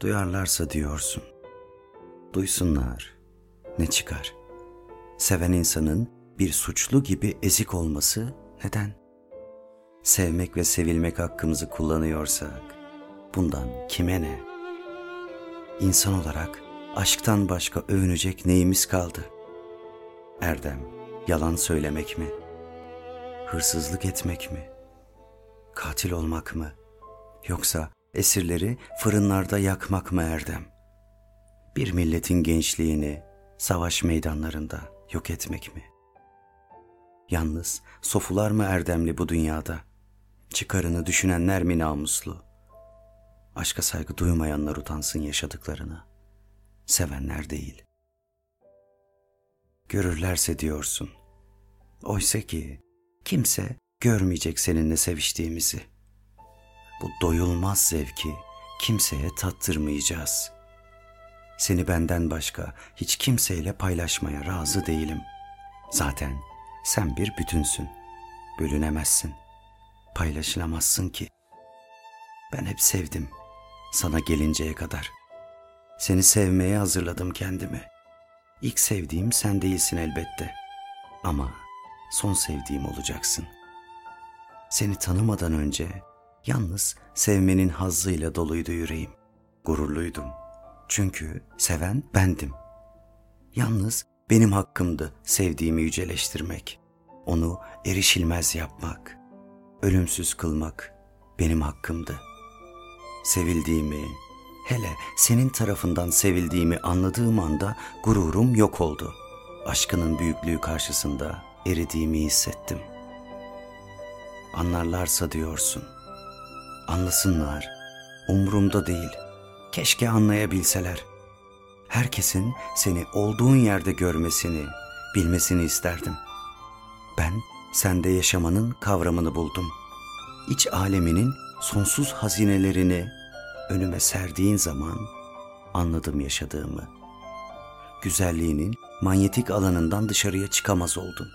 Duyarlarsa diyorsun. Duysunlar. Ne çıkar? Seven insanın bir suçlu gibi ezik olması neden? Sevmek ve sevilmek hakkımızı kullanıyorsak bundan kime ne? İnsan olarak aşktan başka övünecek neyimiz kaldı? Erdem, yalan söylemek mi? Hırsızlık etmek mi? Katil olmak mı? Yoksa esirleri fırınlarda yakmak mı Erdem? Bir milletin gençliğini savaş meydanlarında yok etmek mi? Yalnız sofular mı erdemli bu dünyada? Çıkarını düşünenler mi namuslu? Aşka saygı duymayanlar utansın yaşadıklarını. Sevenler değil. Görürlerse diyorsun. Oysa ki kimse görmeyecek seninle seviştiğimizi. Bu doyulmaz zevki kimseye tattırmayacağız. Seni benden başka hiç kimseyle paylaşmaya razı değilim. Zaten sen bir bütünsün. Bölünemezsin. Paylaşılamazsın ki. Ben hep sevdim. Sana gelinceye kadar. Seni sevmeye hazırladım kendimi. İlk sevdiğim sen değilsin elbette. Ama son sevdiğim olacaksın. Seni tanımadan önce yalnız sevmenin hazzıyla doluydu yüreğim. Gururluydum. Çünkü seven bendim. Yalnız benim hakkımdı sevdiğimi yüceleştirmek. Onu erişilmez yapmak, ölümsüz kılmak benim hakkımdı. Sevildiğimi, hele senin tarafından sevildiğimi anladığım anda gururum yok oldu. Aşkının büyüklüğü karşısında eridiğimi hissettim. Anlarlarsa diyorsun. Anlasınlar. Umurumda değil. Keşke anlayabilseler. Herkesin seni olduğun yerde görmesini, bilmesini isterdim. Ben sende yaşamanın kavramını buldum. İç aleminin sonsuz hazinelerini önüme serdiğin zaman anladım yaşadığımı. Güzelliğinin manyetik alanından dışarıya çıkamaz oldun.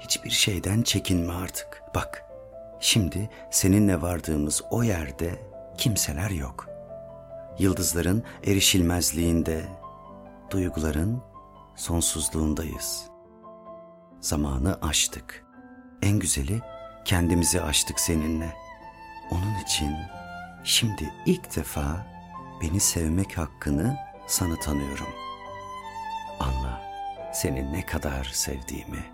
Hiçbir şeyden çekinme artık. Bak, şimdi seninle vardığımız o yerde kimseler yok. Yıldızların erişilmezliğinde, duyguların sonsuzluğundayız. Zamanı aştık. En güzeli kendimizi aştık seninle. Onun için şimdi ilk defa beni sevmek hakkını sana tanıyorum. Anla seni ne kadar sevdiğimi.''